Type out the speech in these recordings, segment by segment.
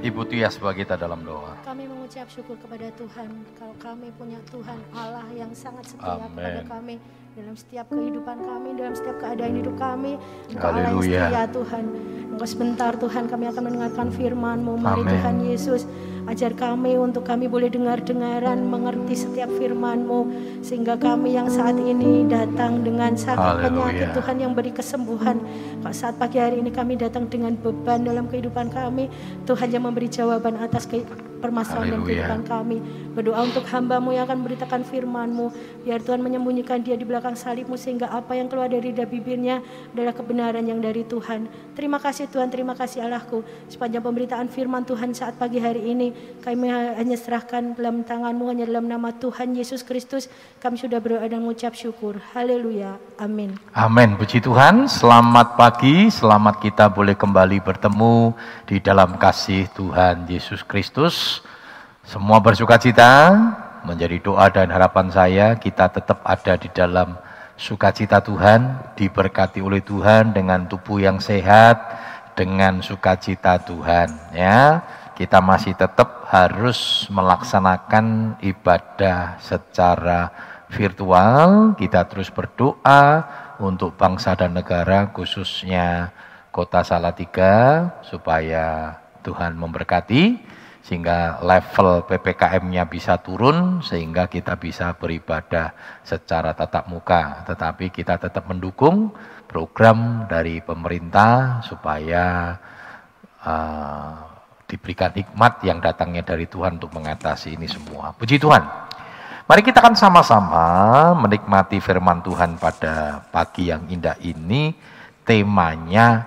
Ibu Tia sebagai kita dalam doa. Kami mengucap syukur kepada Tuhan kalau kami punya Tuhan Allah yang sangat setia Amen. kepada kami dalam setiap kehidupan kami, dalam setiap keadaan hidup kami. Engkau Allah yang Haleluya. setia Tuhan. Engkau sebentar Tuhan kami akan mendengarkan firman-Mu. Mari Amen. Tuhan Yesus ajar kami untuk kami boleh dengar-dengaran, mengerti setiap firman-Mu. Sehingga kami yang saat ini datang dengan sakit penyakit Tuhan yang beri kesembuhan. Kalau saat pagi hari ini kami datang dengan beban dalam kehidupan kami, Tuhan yang memberi jawaban atas ke- permasalahan dan kehidupan kami. Berdoa untuk hambamu yang akan memberitakan firman-Mu. Biar Tuhan menyembunyikan dia di belakang salibmu sehingga apa yang keluar dari dari bibirnya adalah kebenaran yang dari Tuhan. Terima kasih Tuhan, terima kasih Allahku. Sepanjang pemberitaan firman Tuhan saat pagi hari ini, kami hanya serahkan dalam tangan-Mu hanya dalam nama Tuhan Yesus Kristus. Kami sudah berdoa dan mengucap syukur. Haleluya. Amin. Amin. Puji Tuhan. Selamat pagi. Selamat kita boleh kembali bertemu di dalam kasih Tuhan Yesus Kristus. Semua bersuka cita. Menjadi doa dan harapan saya kita tetap ada di dalam sukacita Tuhan, diberkati oleh Tuhan dengan tubuh yang sehat, dengan sukacita Tuhan. Ya, kita masih tetap harus melaksanakan ibadah secara virtual. Kita terus berdoa untuk bangsa dan negara, khususnya kota Salatiga, supaya Tuhan memberkati sehingga level PPKM-nya bisa turun sehingga kita bisa beribadah secara tatap muka tetapi kita tetap mendukung program dari pemerintah supaya uh, diberikan hikmat yang datangnya dari Tuhan untuk mengatasi ini semua. Puji Tuhan. Mari kita akan sama-sama menikmati firman Tuhan pada pagi yang indah ini. Temanya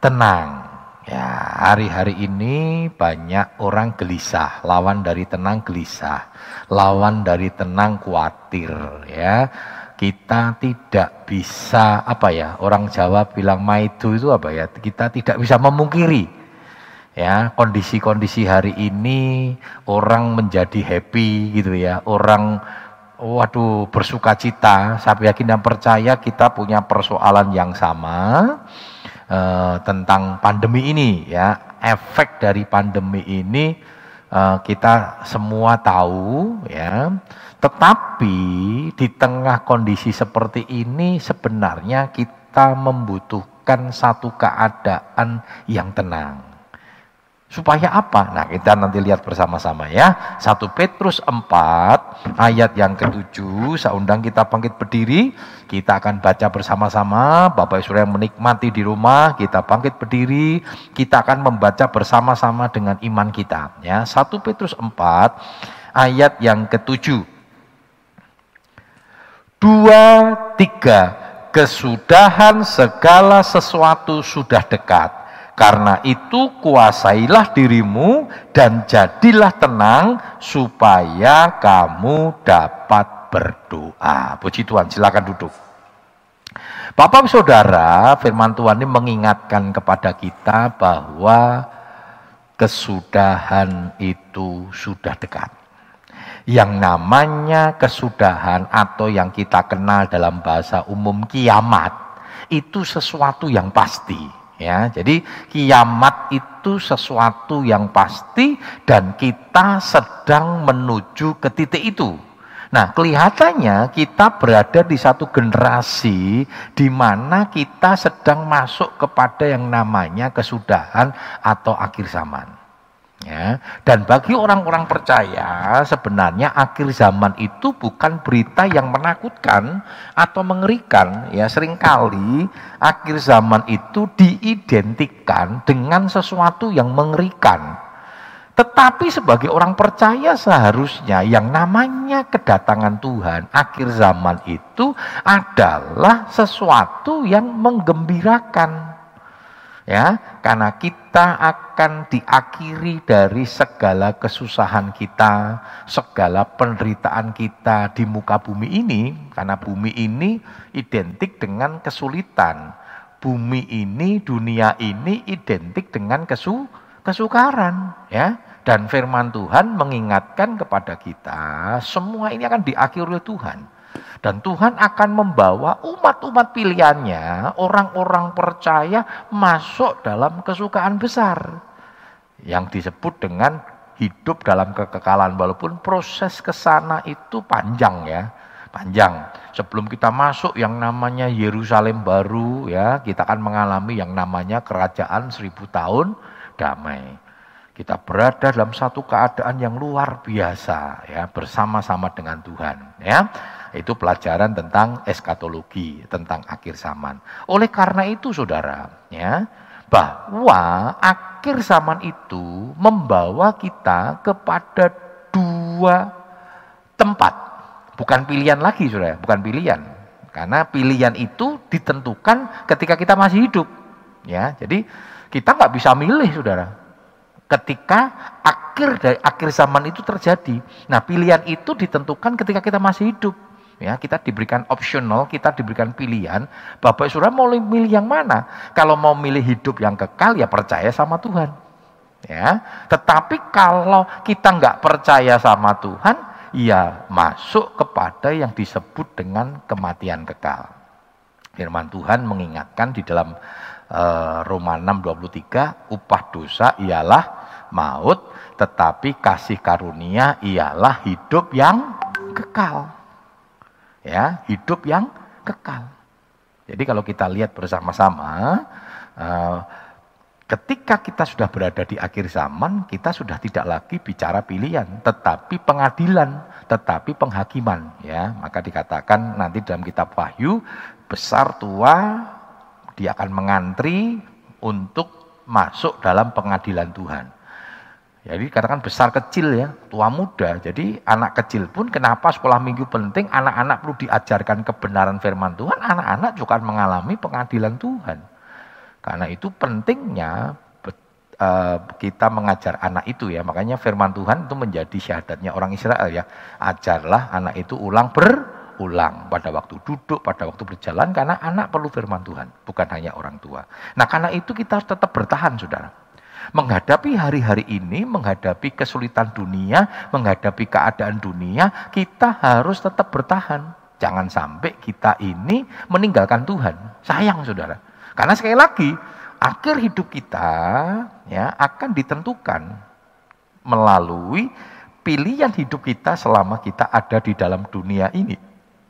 tenang. Ya, hari-hari ini banyak orang gelisah, lawan dari tenang gelisah, lawan dari tenang khawatir ya. Kita tidak bisa apa ya? Orang Jawa bilang maidu itu apa ya? Kita tidak bisa memungkiri ya kondisi-kondisi hari ini orang menjadi happy gitu ya orang waduh bersuka cita saya yakin dan percaya kita punya persoalan yang sama eh, tentang pandemi ini ya. Efek dari pandemi ini eh, kita semua tahu ya. Tetapi di tengah kondisi seperti ini sebenarnya kita membutuhkan satu keadaan yang tenang Supaya apa? Nah kita nanti lihat bersama-sama ya. 1 Petrus 4 ayat yang ketujuh. Saya undang kita bangkit berdiri. Kita akan baca bersama-sama. Bapak Ibu yang menikmati di rumah. Kita bangkit berdiri. Kita akan membaca bersama-sama dengan iman kita. Ya, 1 Petrus 4 ayat yang ketujuh. Dua, tiga. Kesudahan segala sesuatu sudah dekat. Karena itu kuasailah dirimu dan jadilah tenang supaya kamu dapat berdoa. Puji Tuhan, silakan duduk. Bapak Saudara, firman Tuhan ini mengingatkan kepada kita bahwa kesudahan itu sudah dekat. Yang namanya kesudahan atau yang kita kenal dalam bahasa umum kiamat itu sesuatu yang pasti ya. Jadi kiamat itu sesuatu yang pasti dan kita sedang menuju ke titik itu. Nah, kelihatannya kita berada di satu generasi di mana kita sedang masuk kepada yang namanya kesudahan atau akhir zaman. Ya, dan bagi orang-orang percaya sebenarnya akhir zaman itu bukan berita yang menakutkan atau mengerikan. Ya sering kali akhir zaman itu diidentikan dengan sesuatu yang mengerikan. Tetapi sebagai orang percaya seharusnya yang namanya kedatangan Tuhan akhir zaman itu adalah sesuatu yang menggembirakan ya karena kita akan diakhiri dari segala kesusahan kita, segala penderitaan kita di muka bumi ini karena bumi ini identik dengan kesulitan. Bumi ini, dunia ini identik dengan kesu kesukaran, ya. Dan firman Tuhan mengingatkan kepada kita, semua ini akan diakhiri oleh Tuhan. Dan Tuhan akan membawa umat-umat pilihannya, orang-orang percaya masuk dalam kesukaan besar. Yang disebut dengan hidup dalam kekekalan. Walaupun proses ke sana itu panjang ya panjang. Sebelum kita masuk yang namanya Yerusalem baru ya kita akan mengalami yang namanya kerajaan seribu tahun damai. Kita berada dalam satu keadaan yang luar biasa ya bersama-sama dengan Tuhan ya itu pelajaran tentang eskatologi tentang akhir zaman oleh karena itu saudara ya bahwa akhir zaman itu membawa kita kepada dua tempat. Bukan pilihan lagi, Saudara, bukan pilihan. Karena pilihan itu ditentukan ketika kita masih hidup. Ya, jadi kita nggak bisa milih, Saudara. Ketika akhir dari akhir zaman itu terjadi. Nah, pilihan itu ditentukan ketika kita masih hidup. Ya, kita diberikan optional, kita diberikan pilihan. Bapak Saudara mau milih yang mana? Kalau mau milih hidup yang kekal ya percaya sama Tuhan. Ya, tetapi kalau kita nggak percaya sama Tuhan, ya masuk kepada yang disebut dengan kematian kekal. Firman Tuhan mengingatkan di dalam uh, Roma 6:23, upah dosa ialah maut, tetapi kasih karunia ialah hidup yang kekal ya hidup yang kekal. Jadi kalau kita lihat bersama-sama, uh, ketika kita sudah berada di akhir zaman, kita sudah tidak lagi bicara pilihan, tetapi pengadilan, tetapi penghakiman. Ya, maka dikatakan nanti dalam kitab Wahyu besar tua dia akan mengantri untuk masuk dalam pengadilan Tuhan. Jadi katakan besar kecil ya, tua muda. Jadi anak kecil pun kenapa sekolah minggu penting, anak-anak perlu diajarkan kebenaran firman Tuhan, anak-anak juga mengalami pengadilan Tuhan. Karena itu pentingnya eh, kita mengajar anak itu ya, makanya firman Tuhan itu menjadi syahadatnya orang Israel ya. Ajarlah anak itu ulang berulang pada waktu duduk, pada waktu berjalan, karena anak perlu firman Tuhan, bukan hanya orang tua. Nah karena itu kita harus tetap bertahan saudara. Menghadapi hari-hari ini, menghadapi kesulitan dunia, menghadapi keadaan dunia, kita harus tetap bertahan. Jangan sampai kita ini meninggalkan Tuhan. Sayang saudara. Karena sekali lagi, akhir hidup kita ya akan ditentukan melalui pilihan hidup kita selama kita ada di dalam dunia ini.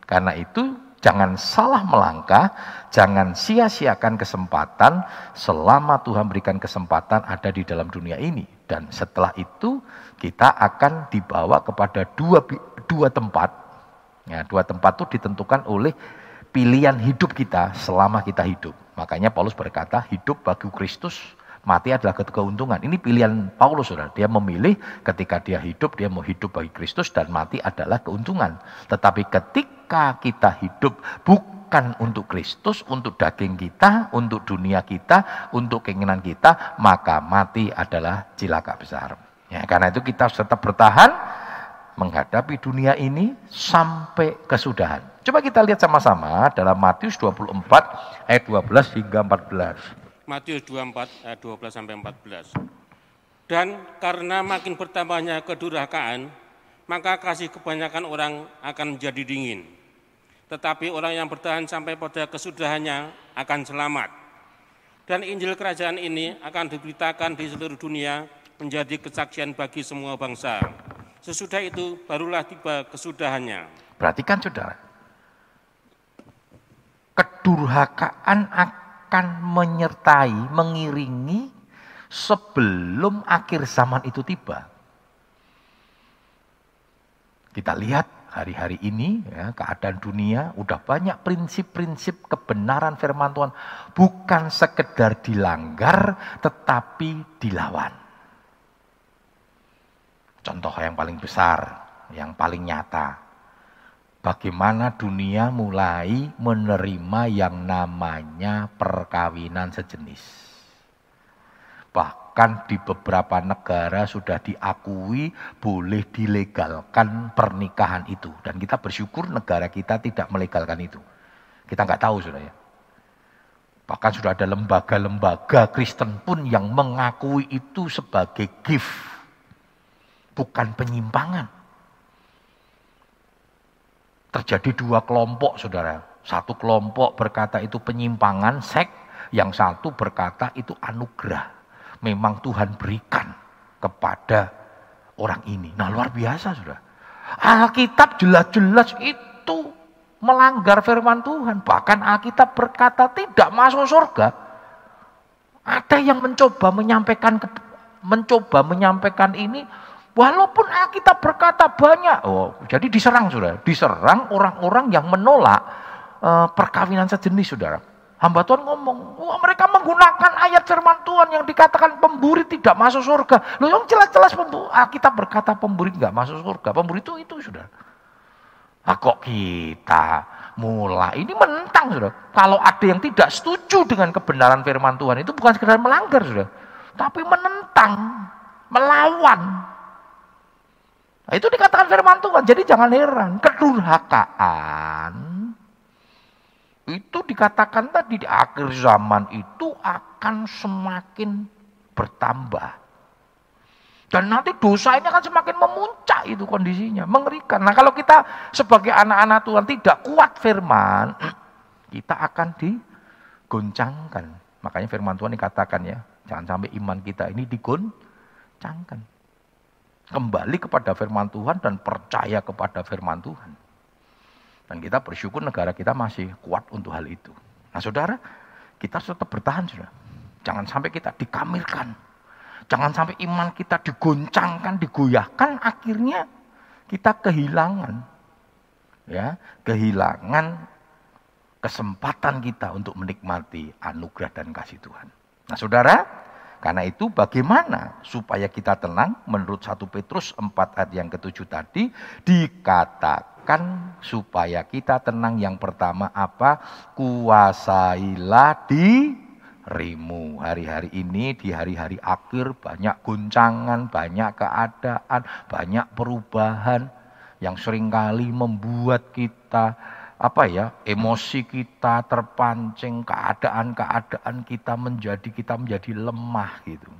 Karena itu Jangan salah melangkah, jangan sia-siakan kesempatan selama Tuhan berikan kesempatan ada di dalam dunia ini. Dan setelah itu kita akan dibawa kepada dua, dua tempat. Ya, dua tempat itu ditentukan oleh pilihan hidup kita selama kita hidup. Makanya Paulus berkata hidup bagi Kristus Mati adalah keuntungan. Ini pilihan Paulus, saudara. Dia memilih ketika dia hidup, dia mau hidup bagi Kristus dan mati adalah keuntungan. Tetapi ketika kita hidup bukan untuk Kristus, untuk daging kita, untuk dunia kita, untuk keinginan kita, maka mati adalah cilaka besar. Ya, karena itu kita harus tetap bertahan menghadapi dunia ini sampai kesudahan. Coba kita lihat sama-sama dalam Matius 24 ayat 12 hingga 14. Matius 24 ayat 12 sampai 14. Dan karena makin bertambahnya kedurhakaan, maka kasih kebanyakan orang akan menjadi dingin. Tetapi orang yang bertahan sampai pada kesudahannya akan selamat. Dan Injil kerajaan ini akan diberitakan di seluruh dunia menjadi kesaksian bagi semua bangsa. Sesudah itu barulah tiba kesudahannya. Perhatikan saudara. Kedurhakaan akan akan menyertai, mengiringi sebelum akhir zaman itu tiba. Kita lihat hari-hari ini ya, keadaan dunia udah banyak prinsip-prinsip kebenaran firman Tuhan bukan sekedar dilanggar tetapi dilawan. Contoh yang paling besar, yang paling nyata bagaimana dunia mulai menerima yang namanya perkawinan sejenis. Bahkan di beberapa negara sudah diakui boleh dilegalkan pernikahan itu. Dan kita bersyukur negara kita tidak melegalkan itu. Kita nggak tahu sudah ya. Bahkan sudah ada lembaga-lembaga Kristen pun yang mengakui itu sebagai gift. Bukan penyimpangan terjadi dua kelompok saudara. Satu kelompok berkata itu penyimpangan seks, yang satu berkata itu anugerah. Memang Tuhan berikan. kepada orang ini. Nah luar biasa sudah. Alkitab jelas-jelas itu melanggar firman Tuhan. Bahkan Alkitab berkata tidak masuk surga. Ada yang mencoba menyampaikan mencoba menyampaikan ini walaupun Alkitab berkata banyak. Oh, jadi diserang sudah, diserang orang-orang yang menolak uh, perkawinan sejenis Saudara. Hamba Tuhan ngomong, wah mereka menggunakan ayat firman Tuhan yang dikatakan pemburi tidak masuk surga. Loh yang jelas-jelas kita berkata pemburi tidak masuk surga. Pemburi itu itu sudah. Ah, kok kita mulai ini menentang sudah. Kalau ada yang tidak setuju dengan kebenaran firman Tuhan itu bukan sekedar melanggar sudah. Tapi menentang, melawan. Nah, itu dikatakan firman Tuhan. Jadi jangan heran, kedurhakaan itu dikatakan tadi di akhir zaman itu akan semakin bertambah. Dan nanti dosa ini akan semakin memuncak itu kondisinya, mengerikan. Nah kalau kita sebagai anak-anak Tuhan tidak kuat firman, kita akan digoncangkan. Makanya firman Tuhan dikatakan ya, jangan sampai iman kita ini digoncangkan. Kembali kepada firman Tuhan dan percaya kepada firman Tuhan. Dan kita bersyukur negara kita masih kuat untuk hal itu. Nah saudara, kita tetap bertahan sudah. Jangan sampai kita dikamirkan. Jangan sampai iman kita digoncangkan, digoyahkan, akhirnya kita kehilangan. ya Kehilangan kesempatan kita untuk menikmati anugerah dan kasih Tuhan. Nah saudara, karena itu bagaimana supaya kita tenang? Menurut 1 Petrus 4 ayat yang ketujuh tadi, dikatakan supaya kita tenang. Yang pertama apa? Kuasailah dirimu. Hari-hari ini di hari-hari akhir banyak guncangan, banyak keadaan, banyak perubahan yang sering kali membuat kita apa ya emosi kita terpancing keadaan-keadaan kita menjadi kita menjadi lemah gitu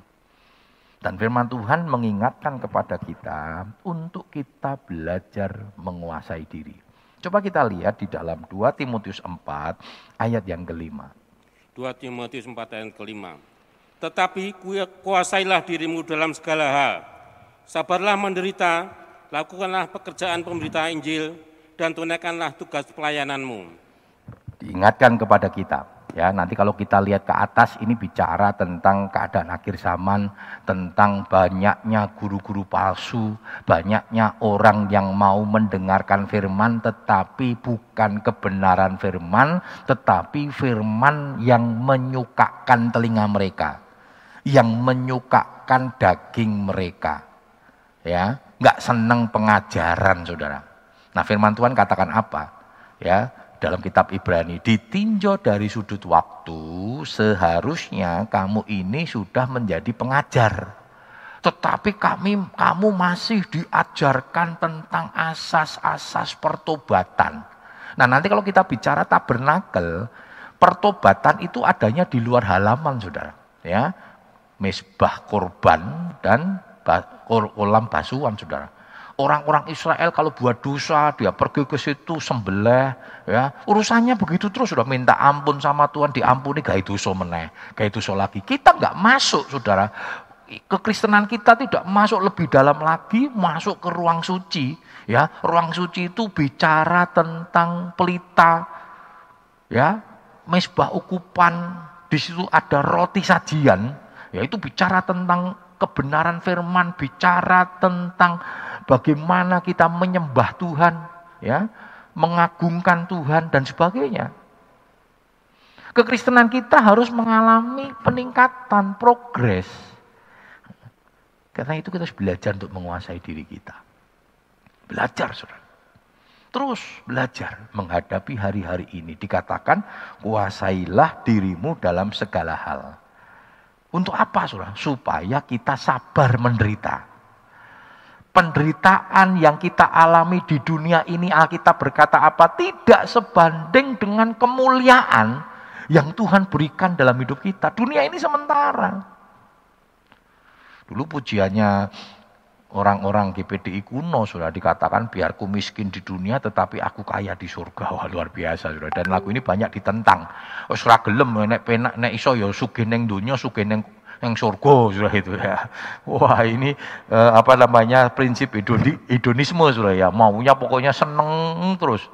dan firman Tuhan mengingatkan kepada kita untuk kita belajar menguasai diri. Coba kita lihat di dalam 2 Timotius 4 ayat yang kelima. 2 Timotius 4 ayat kelima. Tetapi kuasailah dirimu dalam segala hal. Sabarlah menderita, lakukanlah pekerjaan pemberita Injil, dan tunaikanlah tugas pelayananmu. Diingatkan kepada kita, Ya, nanti kalau kita lihat ke atas ini bicara tentang keadaan akhir zaman, tentang banyaknya guru-guru palsu, banyaknya orang yang mau mendengarkan firman tetapi bukan kebenaran firman, tetapi firman yang menyukakan telinga mereka, yang menyukakan daging mereka. Ya, nggak senang pengajaran, Saudara. Nah, firman Tuhan katakan apa? Ya, dalam kitab Ibrani ditinjau dari sudut waktu seharusnya kamu ini sudah menjadi pengajar. Tetapi kami kamu masih diajarkan tentang asas-asas pertobatan. Nah nanti kalau kita bicara tabernakel pertobatan itu adanya di luar halaman saudara. Ya mesbah korban dan kolam basuhan saudara Orang-orang Israel kalau buat dosa, dia pergi ke situ sembelih, ya. Urusannya begitu terus sudah minta ampun sama Tuhan, diampuni gak dosa meneh, gak dosa lagi. Kita nggak masuk, Saudara. Kekristenan kita tidak masuk lebih dalam lagi, masuk ke ruang suci, ya. Ruang suci itu bicara tentang pelita, ya, mesbah ukupan, di situ ada roti sajian, ya itu bicara tentang kebenaran firman, bicara tentang bagaimana kita menyembah Tuhan, ya, mengagungkan Tuhan dan sebagainya. Kekristenan kita harus mengalami peningkatan, progres. Karena itu kita harus belajar untuk menguasai diri kita. Belajar, saudara. Terus belajar menghadapi hari-hari ini. Dikatakan, kuasailah dirimu dalam segala hal. Untuk apa, saudara? Supaya kita sabar menderita penderitaan yang kita alami di dunia ini Alkitab berkata apa? Tidak sebanding dengan kemuliaan yang Tuhan berikan dalam hidup kita. Dunia ini sementara. Dulu pujiannya orang-orang GPDI kuno sudah dikatakan biarku miskin di dunia tetapi aku kaya di surga. Wah luar biasa sudah. Dan lagu ini banyak ditentang. Oh gelem nek penak nek iso ya sugih ning ning yang surga sudah itu ya. Wah ini eh, apa namanya prinsip hedoni, hedonisme sudah ya. Maunya pokoknya seneng terus.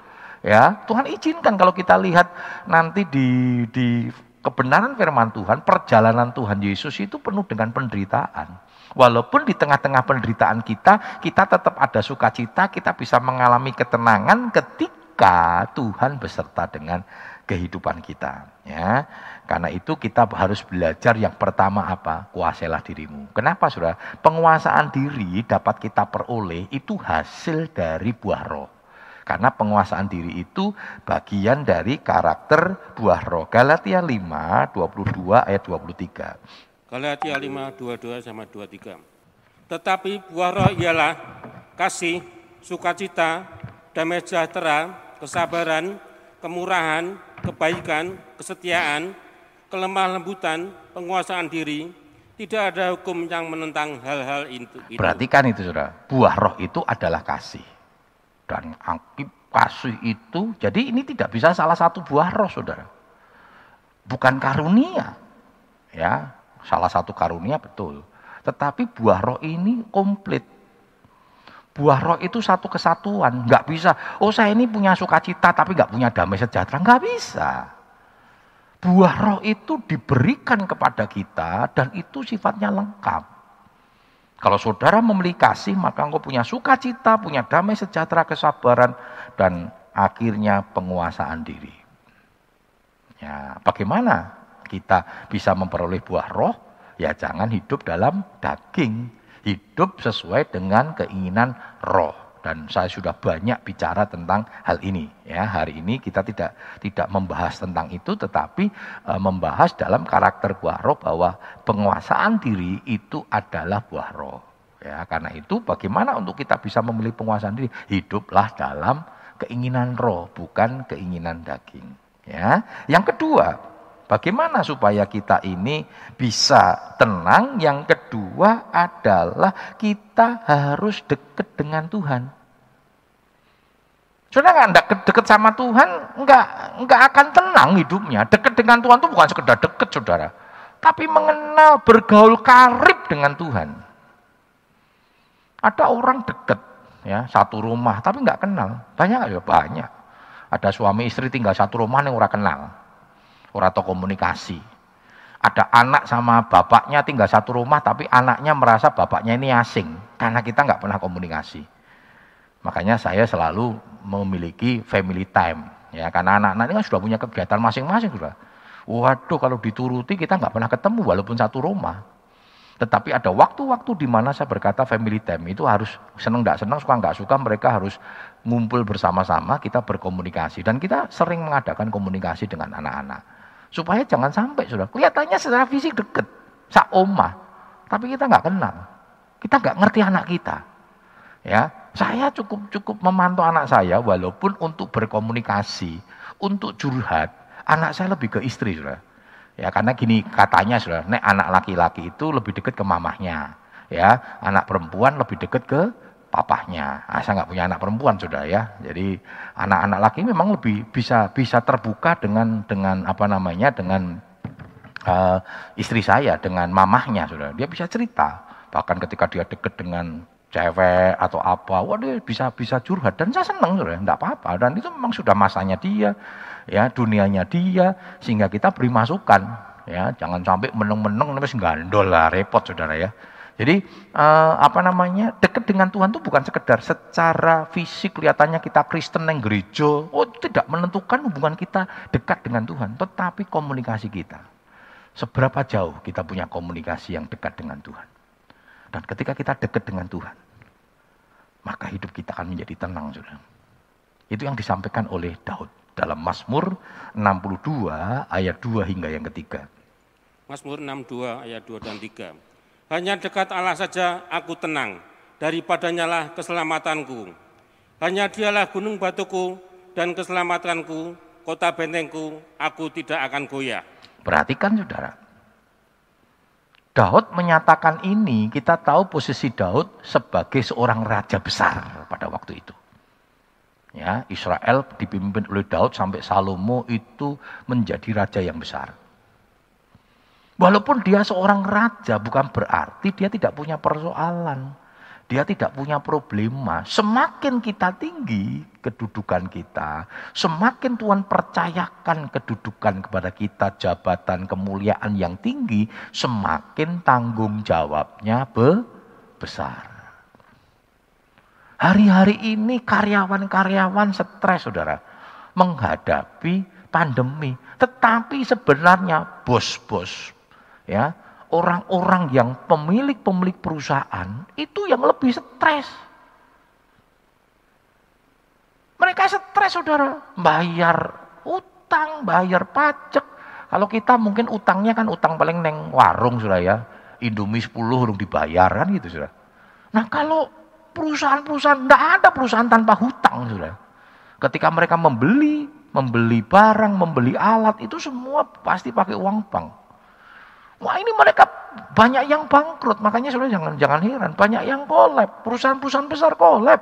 Ya Tuhan izinkan kalau kita lihat nanti di di kebenaran firman Tuhan, perjalanan Tuhan Yesus itu penuh dengan penderitaan. Walaupun di tengah-tengah penderitaan kita, kita tetap ada sukacita, kita bisa mengalami ketenangan ketika Tuhan beserta dengan kehidupan kita. Ya, karena itu kita harus belajar yang pertama apa? Kuasailah dirimu. Kenapa saudara? Penguasaan diri dapat kita peroleh itu hasil dari buah roh. Karena penguasaan diri itu bagian dari karakter buah roh. Galatia 5, 22 ayat 23. Galatia 5, 22 sama 23. Tetapi buah roh ialah kasih, sukacita, damai sejahtera, kesabaran, kemurahan, kebaikan, kesetiaan, kelemah lembutan, penguasaan diri, tidak ada hukum yang menentang hal-hal itu. Perhatikan itu saudara, buah roh itu adalah kasih. Dan akib kasih itu, jadi ini tidak bisa salah satu buah roh saudara. Bukan karunia, ya salah satu karunia betul. Tetapi buah roh ini komplit. Buah roh itu satu kesatuan, nggak bisa. Oh saya ini punya sukacita tapi nggak punya damai sejahtera, nggak bisa. Buah roh itu diberikan kepada kita dan itu sifatnya lengkap. Kalau saudara memiliki kasih, maka engkau punya sukacita, punya damai sejahtera, kesabaran, dan akhirnya penguasaan diri. Ya, bagaimana kita bisa memperoleh buah roh? Ya jangan hidup dalam daging, hidup sesuai dengan keinginan roh dan saya sudah banyak bicara tentang hal ini ya. Hari ini kita tidak tidak membahas tentang itu tetapi e, membahas dalam karakter buah roh bahwa penguasaan diri itu adalah buah roh ya. Karena itu bagaimana untuk kita bisa memilih penguasaan diri? Hiduplah dalam keinginan roh bukan keinginan daging ya. Yang kedua Bagaimana supaya kita ini bisa tenang? Yang kedua adalah kita harus dekat dengan Tuhan. Saudara nggak dekat sama Tuhan, nggak nggak akan tenang hidupnya. Dekat dengan Tuhan itu bukan sekedar dekat, saudara, tapi mengenal bergaul karib dengan Tuhan. Ada orang dekat, ya satu rumah, tapi nggak kenal. Banyak ya banyak. Ada suami istri tinggal satu rumah yang orang kenal, orang atau komunikasi. Ada anak sama bapaknya tinggal satu rumah, tapi anaknya merasa bapaknya ini asing karena kita nggak pernah komunikasi. Makanya saya selalu memiliki family time ya karena anak-anak ini kan sudah punya kegiatan masing-masing sudah. Waduh kalau dituruti kita nggak pernah ketemu walaupun satu rumah. Tetapi ada waktu-waktu di mana saya berkata family time itu harus senang nggak senang, suka nggak suka mereka harus ngumpul bersama-sama, kita berkomunikasi dan kita sering mengadakan komunikasi dengan anak-anak supaya jangan sampai sudah kelihatannya secara fisik deket, sak oma, tapi kita nggak kenal, kita nggak ngerti anak kita, ya saya cukup cukup memantau anak saya walaupun untuk berkomunikasi, untuk curhat, anak saya lebih ke istri sudah. Ya karena gini katanya sudah, nek anak laki-laki itu lebih dekat ke mamahnya, ya anak perempuan lebih dekat ke papahnya. Ah, saya nggak punya anak perempuan sudah ya. Jadi anak-anak laki memang lebih bisa bisa terbuka dengan dengan apa namanya dengan uh, istri saya dengan mamahnya sudah. Dia bisa cerita. Bahkan ketika dia dekat dengan cewek atau apa, waduh bisa bisa curhat dan saya senang sudah, enggak apa-apa dan itu memang sudah masanya dia, ya dunianya dia, sehingga kita beri masukan, ya jangan sampai meneng-meneng terus gandol lah, repot saudara ya. Jadi eh, apa namanya dekat dengan Tuhan itu bukan sekedar secara fisik kelihatannya kita Kristen yang gereja, oh tidak menentukan hubungan kita dekat dengan Tuhan, tetapi komunikasi kita. Seberapa jauh kita punya komunikasi yang dekat dengan Tuhan. Dan ketika kita dekat dengan Tuhan, maka hidup kita akan menjadi tenang, saudara. Itu yang disampaikan oleh Daud dalam Mazmur 62 ayat 2 hingga yang ketiga. Mazmur 62 ayat 2 dan 3. Hanya dekat Allah saja aku tenang, daripadanya lah keselamatanku. Hanya dialah gunung batuku dan keselamatanku, kota bentengku, aku tidak akan goyah. Perhatikan saudara, Daud menyatakan ini, kita tahu posisi Daud sebagai seorang raja besar pada waktu itu. Ya, Israel dipimpin oleh Daud sampai Salomo itu menjadi raja yang besar. Walaupun dia seorang raja, bukan berarti dia tidak punya persoalan. Dia tidak punya problema. Semakin kita tinggi kedudukan kita, semakin Tuhan percayakan kedudukan kepada kita, jabatan kemuliaan yang tinggi, semakin tanggung jawabnya besar. Hari-hari ini karyawan-karyawan stres, saudara, menghadapi pandemi. Tetapi sebenarnya bos-bos, ya orang-orang yang pemilik-pemilik perusahaan itu yang lebih stres. Mereka stres, saudara, bayar utang, bayar pajak. Kalau kita mungkin utangnya kan utang paling neng warung, saudara ya. Indomie 10 belum dibayar kan gitu, saudara. Nah kalau perusahaan-perusahaan, tidak ada perusahaan tanpa hutang, sudah. Ketika mereka membeli, membeli barang, membeli alat, itu semua pasti pakai uang bank. Wah ini mereka banyak yang bangkrut, makanya sudah jangan jangan heran, banyak yang kolab, perusahaan-perusahaan besar kolab,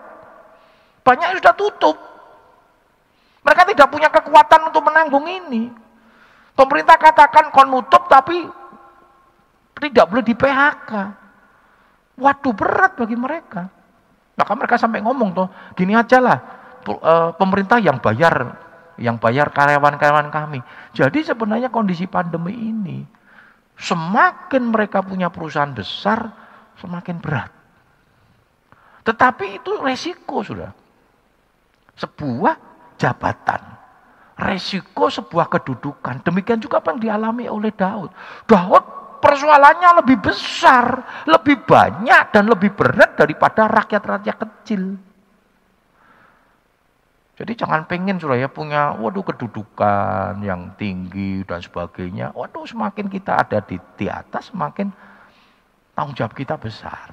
banyak yang sudah tutup. Mereka tidak punya kekuatan untuk menanggung ini. Pemerintah katakan kon nutup tapi tidak boleh di PHK. Waduh berat bagi mereka. Maka mereka sampai ngomong tuh, gini aja lah, eh, pemerintah yang bayar, yang bayar karyawan-karyawan kami. Jadi sebenarnya kondisi pandemi ini, semakin mereka punya perusahaan besar, semakin berat. Tetapi itu resiko sudah. Sebuah jabatan. Resiko sebuah kedudukan. Demikian juga apa yang dialami oleh Daud. Daud persoalannya lebih besar, lebih banyak dan lebih berat daripada rakyat-rakyat kecil. Jadi jangan pengen suraya punya waduh kedudukan yang tinggi dan sebagainya. Waduh semakin kita ada di, di atas semakin tanggung jawab kita besar.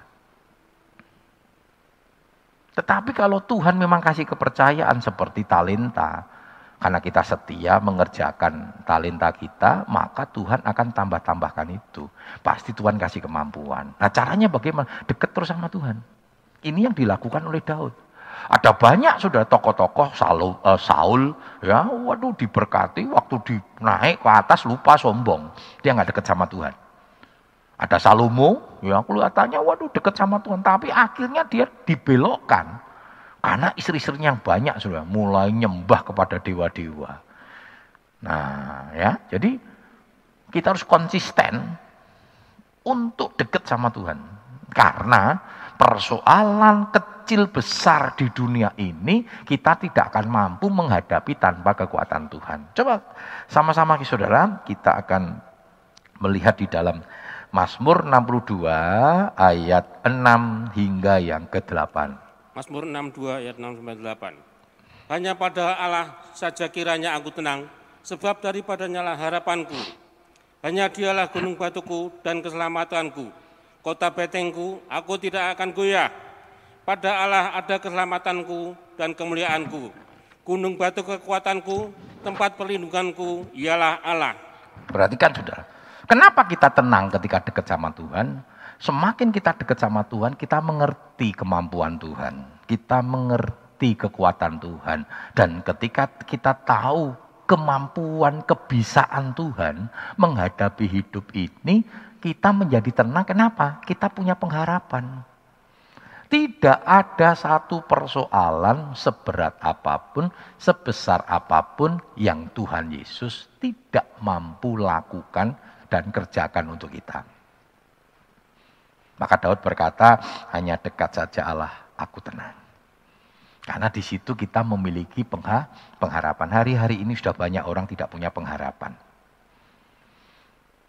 Tetapi kalau Tuhan memang kasih kepercayaan seperti talenta, karena kita setia mengerjakan talenta kita, maka Tuhan akan tambah-tambahkan itu. Pasti Tuhan kasih kemampuan. Nah caranya bagaimana? Dekat terus sama Tuhan. Ini yang dilakukan oleh Daud. Ada banyak sudah tokoh-tokoh Saul, Saul, ya, waduh diberkati waktu di naik ke atas lupa sombong. Dia nggak dekat sama Tuhan. Ada Salomo, ya kelihatannya waduh dekat sama Tuhan, tapi akhirnya dia dibelokkan karena istri-istrinya yang banyak sudah mulai nyembah kepada dewa-dewa. Nah, ya, jadi kita harus konsisten untuk dekat sama Tuhan. Karena persoalan kecil besar di dunia ini kita tidak akan mampu menghadapi tanpa kekuatan Tuhan. Coba sama-sama saudara kita akan melihat di dalam Mazmur 62 ayat 6 hingga yang ke-8. Mazmur 62 ayat 6 sampai 8. Hanya pada Allah saja kiranya aku tenang, sebab daripadanya lah harapanku. Hanya dialah gunung batuku dan keselamatanku. Kota betengku, aku tidak akan goyah. Pada Allah ada keselamatanku dan kemuliaanku. Gunung batu kekuatanku, tempat perlindunganku, ialah Allah. Perhatikan saudara, kenapa kita tenang ketika dekat sama Tuhan? Semakin kita dekat sama Tuhan, kita mengerti kemampuan Tuhan. Kita mengerti kekuatan Tuhan. Dan ketika kita tahu kemampuan, kebisaan Tuhan menghadapi hidup ini, kita menjadi tenang. Kenapa? Kita punya pengharapan. Tidak ada satu persoalan seberat apa pun, sebesar apa pun yang Tuhan Yesus tidak mampu lakukan dan kerjakan untuk kita. Maka Daud berkata, hanya dekat saja Allah, aku tenang. Karena di situ kita memiliki pengharapan. Hari-hari ini sudah banyak orang tidak punya pengharapan.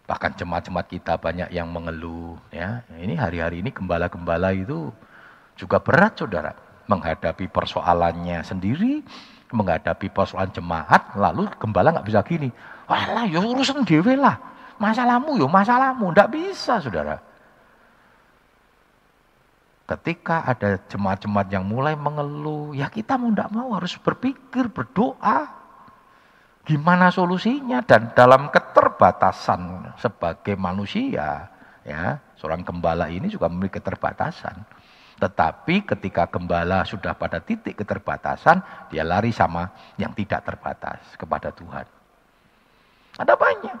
Bahkan jemaat-jemaat kita banyak yang mengeluh. Ya, ini hari-hari ini gembala-gembala itu juga berat saudara. Menghadapi persoalannya sendiri, menghadapi persoalan jemaat, lalu gembala nggak bisa gini. Walah, ya urusan dewe lah. Masalahmu ya masalahmu. Nggak bisa saudara. Ketika ada jemaat-jemaat yang mulai mengeluh, ya kita mau tidak mau harus berpikir, berdoa. Gimana solusinya? Dan dalam keterbatasan sebagai manusia, ya seorang gembala ini juga memiliki keterbatasan. Tetapi ketika gembala sudah pada titik keterbatasan, dia lari sama yang tidak terbatas kepada Tuhan. Ada banyak.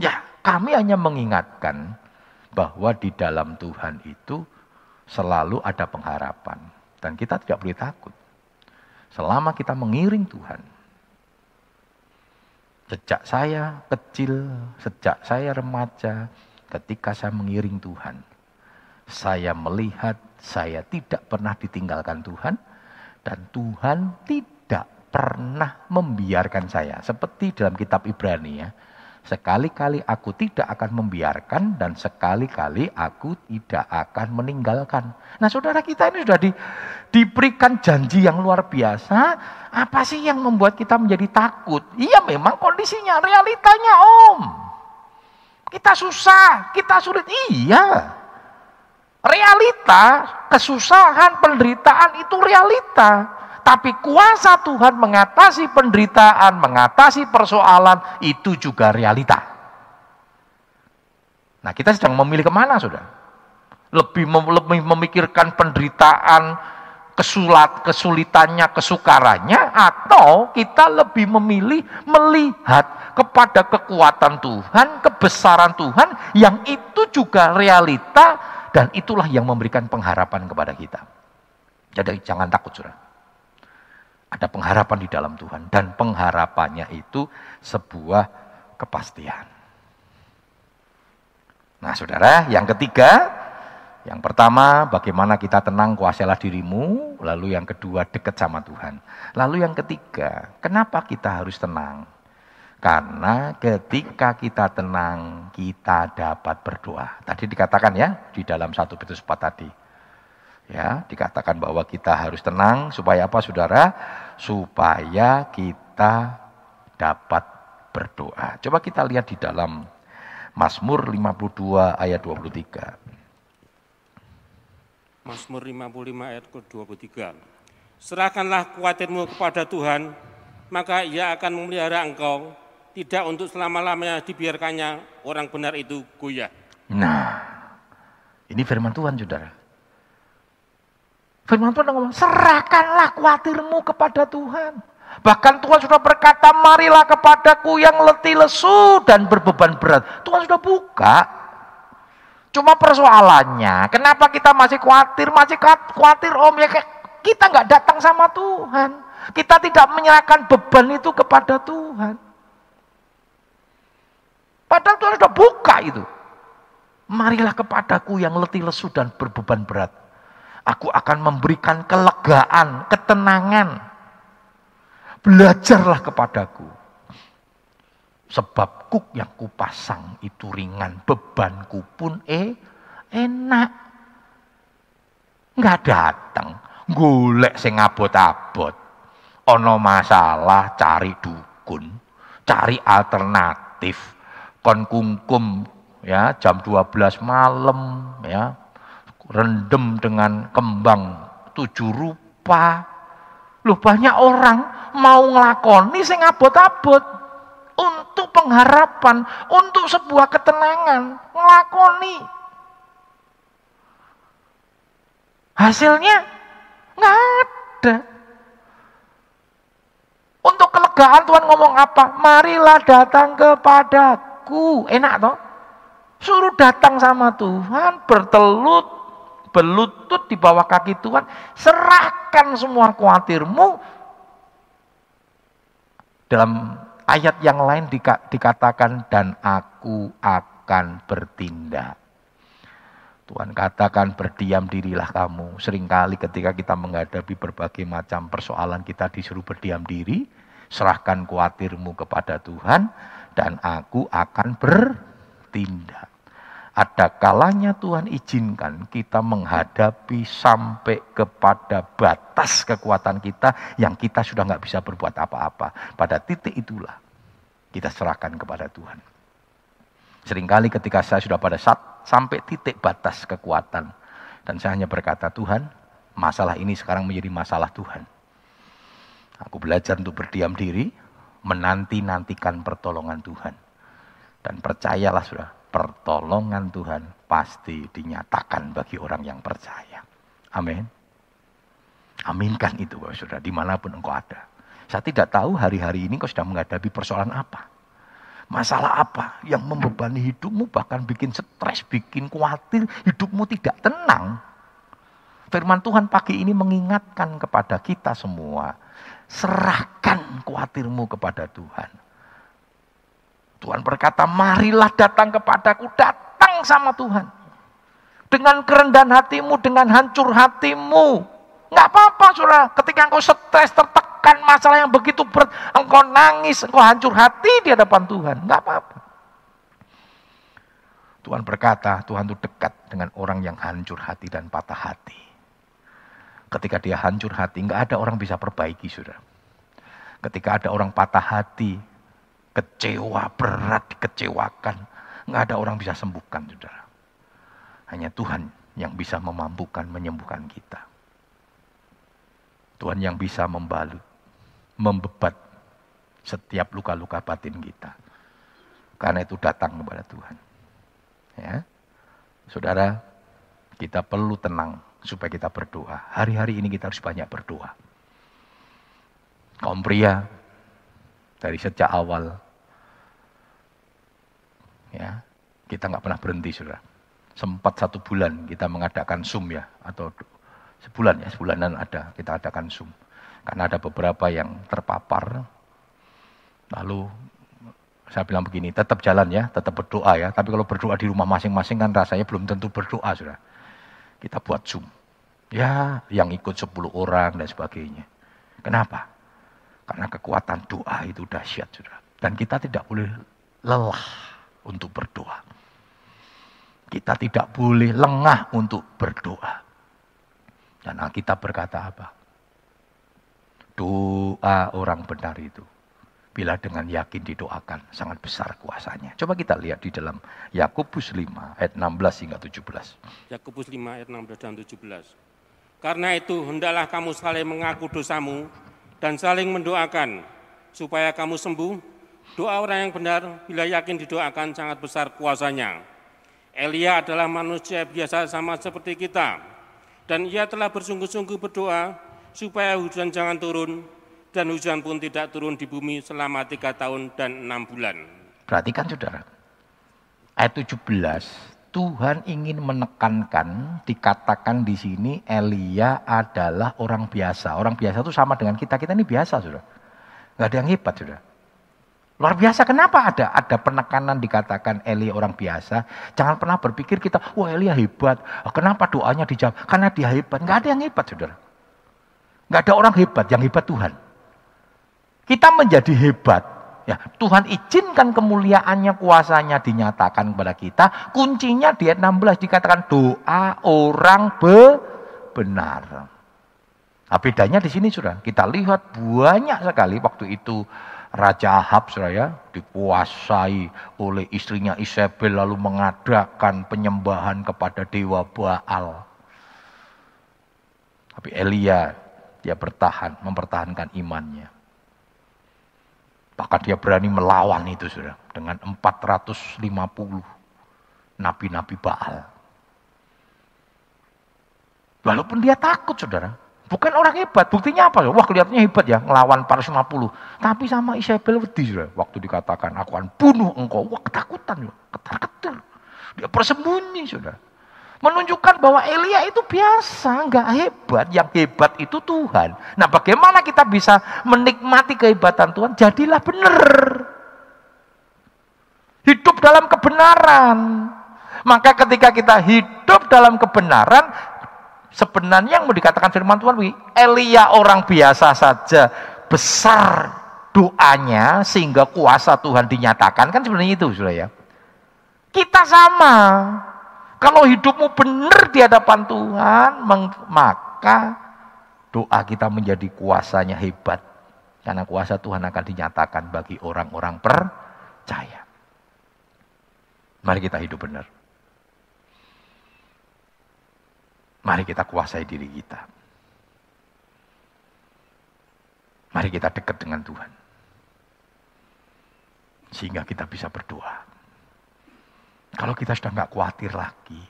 Ya, Kami hanya mengingatkan bahwa di dalam Tuhan itu selalu ada pengharapan. Dan kita tidak boleh takut. Selama kita mengiring Tuhan. Sejak saya kecil, sejak saya remaja, ketika saya mengiring Tuhan. Saya melihat saya tidak pernah ditinggalkan Tuhan. Dan Tuhan tidak pernah membiarkan saya. Seperti dalam kitab Ibrani ya. Sekali-kali aku tidak akan membiarkan dan sekali-kali aku tidak akan meninggalkan. Nah saudara kita ini sudah di, diberikan janji yang luar biasa. Apa sih yang membuat kita menjadi takut? Iya memang kondisinya, realitanya om. Kita susah, kita sulit. Iya. Realita, kesusahan, penderitaan itu realita. Tapi kuasa Tuhan mengatasi penderitaan, mengatasi persoalan, itu juga realita. Nah kita sedang memilih ke mana sudah? Lebih, lebih memikirkan penderitaan, kesulat, kesulitannya, kesukarannya, atau kita lebih memilih melihat kepada kekuatan Tuhan, kebesaran Tuhan, yang itu juga realita, dan itulah yang memberikan pengharapan kepada kita. Jadi jangan takut sudah. Ada pengharapan di dalam Tuhan dan pengharapannya itu sebuah kepastian. Nah, Saudara, yang ketiga, yang pertama, bagaimana kita tenang kuasailah dirimu, lalu yang kedua dekat sama Tuhan. Lalu yang ketiga, kenapa kita harus tenang? Karena ketika kita tenang, kita dapat berdoa. Tadi dikatakan ya, di dalam satu Petrus 4 tadi. Ya, dikatakan bahwa kita harus tenang supaya apa Saudara? Supaya kita dapat berdoa. Coba kita lihat di dalam Mazmur 52 ayat 23. Mazmur 55 ayat ke-23. Serahkanlah kuatirmu kepada Tuhan, maka ia akan memelihara engkau, tidak untuk selama-lamanya dibiarkannya orang benar itu goyah. Nah, ini firman Tuhan, saudara. Firman Tuhan ngomong, serahkanlah khawatirmu kepada Tuhan. Bahkan Tuhan sudah berkata, marilah kepadaku yang letih lesu dan berbeban berat. Tuhan sudah buka. Cuma persoalannya, kenapa kita masih khawatir? Masih khawatir om, ya kita nggak datang sama Tuhan. Kita tidak menyerahkan beban itu kepada Tuhan. Padahal Tuhan sudah buka itu. Marilah kepadaku yang letih lesu dan berbeban berat Aku akan memberikan kelegaan, ketenangan. Belajarlah kepadaku. Sebab kuk yang kupasang itu ringan, bebanku pun eh enak. Nggak datang, golek sing abot-abot. Ono masalah cari dukun, cari alternatif. Kon kungkum ya jam 12 malam ya rendem dengan kembang tujuh rupa. Loh banyak orang mau ngelakoni sing abot-abot untuk pengharapan, untuk sebuah ketenangan, ngelakoni. Hasilnya nggak ada. Untuk kelegaan Tuhan ngomong apa? Marilah datang kepadaku. Enak toh? Suruh datang sama Tuhan, bertelut, berlutut di bawah kaki Tuhan, serahkan semua khawatirmu. Dalam ayat yang lain dikatakan, dan aku akan bertindak. Tuhan katakan berdiam dirilah kamu. Seringkali ketika kita menghadapi berbagai macam persoalan kita disuruh berdiam diri. Serahkan khawatirmu kepada Tuhan dan aku akan bertindak. Ada kalanya Tuhan izinkan kita menghadapi sampai kepada batas kekuatan kita yang kita sudah nggak bisa berbuat apa-apa. Pada titik itulah kita serahkan kepada Tuhan. Seringkali ketika saya sudah pada saat sampai titik batas kekuatan dan saya hanya berkata Tuhan, masalah ini sekarang menjadi masalah Tuhan. Aku belajar untuk berdiam diri, menanti-nantikan pertolongan Tuhan. Dan percayalah sudah, pertolongan Tuhan pasti dinyatakan bagi orang yang percaya. Amin. Aminkan itu Bapak Saudara, di mana pun engkau ada. Saya tidak tahu hari-hari ini kau sedang menghadapi persoalan apa. Masalah apa yang membebani hidupmu, bahkan bikin stres, bikin khawatir, hidupmu tidak tenang. Firman Tuhan pagi ini mengingatkan kepada kita semua, serahkan khawatirmu kepada Tuhan. Tuhan berkata, marilah datang kepadaku, datang sama Tuhan. Dengan kerendahan hatimu, dengan hancur hatimu. Nggak apa-apa, saudara. Ketika engkau stres, tertekan, masalah yang begitu berat, engkau nangis, engkau hancur hati di hadapan Tuhan. Enggak apa-apa. Tuhan berkata, Tuhan itu dekat dengan orang yang hancur hati dan patah hati. Ketika dia hancur hati, enggak ada orang bisa perbaiki, saudara. Ketika ada orang patah hati, kecewa, berat, dikecewakan, enggak ada orang bisa sembuhkan, saudara. Hanya Tuhan yang bisa memampukan, menyembuhkan kita. Tuhan yang bisa membalut, membebat setiap luka-luka batin kita. Karena itu datang kepada Tuhan. Ya. Saudara, kita perlu tenang supaya kita berdoa. Hari-hari ini kita harus banyak berdoa. Kaum pria dari sejak awal ya kita nggak pernah berhenti saudara sempat satu bulan kita mengadakan zoom ya atau sebulan ya sebulanan ada kita adakan zoom karena ada beberapa yang terpapar. Lalu saya bilang begini, tetap jalan ya, tetap berdoa ya. Tapi kalau berdoa di rumah masing-masing kan rasanya belum tentu berdoa sudah. Kita buat Zoom. Ya, yang ikut 10 orang dan sebagainya. Kenapa? Karena kekuatan doa itu dahsyat sudah. Dan kita tidak boleh lelah untuk berdoa. Kita tidak boleh lengah untuk berdoa. Dan Alkitab berkata apa? Doa orang benar itu. Bila dengan yakin didoakan, sangat besar kuasanya. Coba kita lihat di dalam Yakobus 5 ayat 16 hingga 17. Yakobus 5 ayat 16 dan 17. Karena itu hendaklah kamu saling mengaku dosamu dan saling mendoakan supaya kamu sembuh. Doa orang yang benar bila yakin didoakan sangat besar kuasanya. Elia adalah manusia biasa sama seperti kita. Dan ia telah bersungguh-sungguh berdoa supaya hujan jangan turun dan hujan pun tidak turun di bumi selama tiga tahun dan enam bulan. Perhatikan saudara, ayat 17, Tuhan ingin menekankan, dikatakan di sini Elia adalah orang biasa. Orang biasa itu sama dengan kita, kita ini biasa sudah. Gak ada yang hebat sudah. Luar biasa, kenapa ada ada penekanan dikatakan Elia orang biasa? Jangan pernah berpikir kita, wah Elia hebat. Kenapa doanya dijawab? Karena dia hebat. Gak ada yang hebat, saudara. Nggak ada orang hebat, yang hebat Tuhan. Kita menjadi hebat. Ya, Tuhan izinkan kemuliaannya, kuasanya dinyatakan kepada kita. Kuncinya di ayat 16 dikatakan doa orang benar. Nah, bedanya di sini sudah kita lihat banyak sekali waktu itu Raja Ahab ya dikuasai oleh istrinya Isabel lalu mengadakan penyembahan kepada dewa Baal. Tapi Elia dia bertahan, mempertahankan imannya. Bahkan dia berani melawan itu sudah dengan 450 nabi-nabi Baal. Walaupun dia takut saudara. Bukan orang hebat, buktinya apa? Wah kelihatannya hebat ya, ngelawan 450. Tapi sama Isabel wedi saudara. Waktu dikatakan, aku akan bunuh engkau. Wah ketakutan, ketar-ketar. Dia bersembunyi saudara. Menunjukkan bahwa Elia itu biasa, nggak hebat. Yang hebat itu Tuhan. Nah bagaimana kita bisa menikmati kehebatan Tuhan? Jadilah benar. Hidup dalam kebenaran. Maka ketika kita hidup dalam kebenaran, sebenarnya yang mau dikatakan firman Tuhan, Elia orang biasa saja, besar doanya sehingga kuasa Tuhan dinyatakan kan sebenarnya itu sudah ya. Kita sama. Kalau hidupmu benar di hadapan Tuhan, maka doa kita menjadi kuasanya hebat. Karena kuasa Tuhan akan dinyatakan bagi orang-orang percaya. Mari kita hidup benar. Mari kita kuasai diri kita. Mari kita dekat dengan Tuhan. Sehingga kita bisa berdoa. Kalau kita sudah nggak khawatir lagi,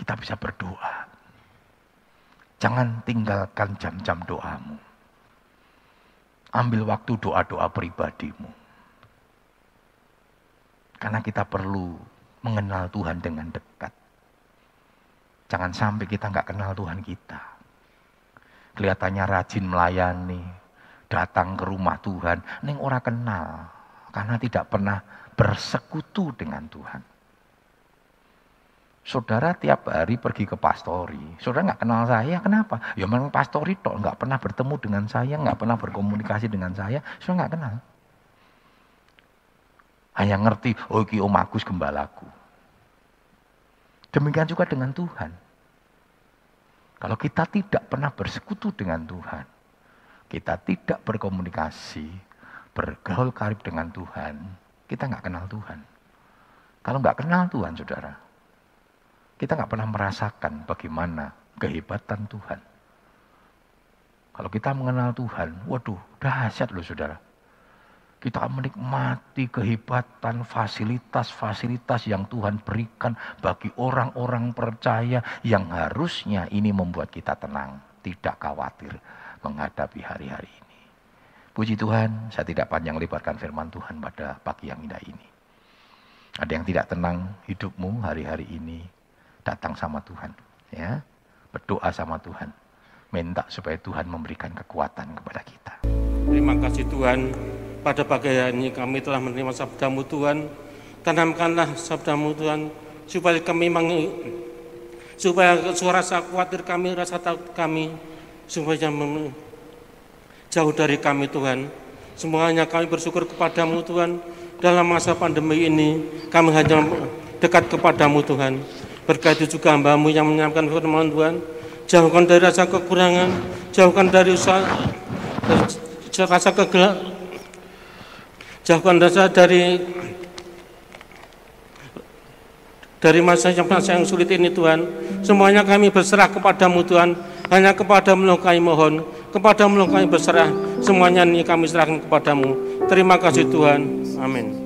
kita bisa berdoa. Jangan tinggalkan jam-jam doamu. Ambil waktu doa-doa pribadimu. Karena kita perlu mengenal Tuhan dengan dekat. Jangan sampai kita nggak kenal Tuhan kita. Kelihatannya rajin melayani, datang ke rumah Tuhan, neng ora kenal karena tidak pernah bersekutu dengan Tuhan. Saudara tiap hari pergi ke pastori, saudara nggak kenal saya, kenapa? Ya memang pastori toh nggak pernah bertemu dengan saya, nggak pernah berkomunikasi dengan saya, saudara nggak kenal. Hanya ngerti, oh iki Om Agus gembalaku. Demikian juga dengan Tuhan. Kalau kita tidak pernah bersekutu dengan Tuhan, kita tidak berkomunikasi, bergaul karib dengan Tuhan, kita nggak kenal Tuhan. Kalau nggak kenal Tuhan, saudara, kita nggak pernah merasakan bagaimana kehebatan Tuhan. Kalau kita mengenal Tuhan, waduh, dahsyat loh saudara. Kita menikmati kehebatan fasilitas-fasilitas yang Tuhan berikan bagi orang-orang percaya yang harusnya ini membuat kita tenang, tidak khawatir menghadapi hari-hari ini. Puji Tuhan, saya tidak panjang lebarkan firman Tuhan pada pagi yang indah ini. Ada yang tidak tenang hidupmu hari-hari ini, datang sama Tuhan, ya. Berdoa sama Tuhan. Minta supaya Tuhan memberikan kekuatan kepada kita. Terima kasih Tuhan, pada pagi hari ini kami telah menerima sabdamu Tuhan. Tanamkanlah sabdamu Tuhan, supaya kami meng, supaya suara rasa khawatir kami, rasa takut kami, supaya jauh dari kami Tuhan. Semuanya kami bersyukur kepadamu Tuhan. Dalam masa pandemi ini kami hanya dekat kepadamu Tuhan. Berkati juga hambamu yang menyampaikan firman Tuhan. Jauhkan dari rasa kekurangan, jauhkan dari usaha, rasa kegelap, jauhkan rasa dari dari masa yang masa yang sulit ini Tuhan. Semuanya kami berserah kepadamu Tuhan. Hanya kepada kami mohon, kepada kami berserah. Semuanya ini kami serahkan kepadamu. Terima kasih Tuhan. Amin.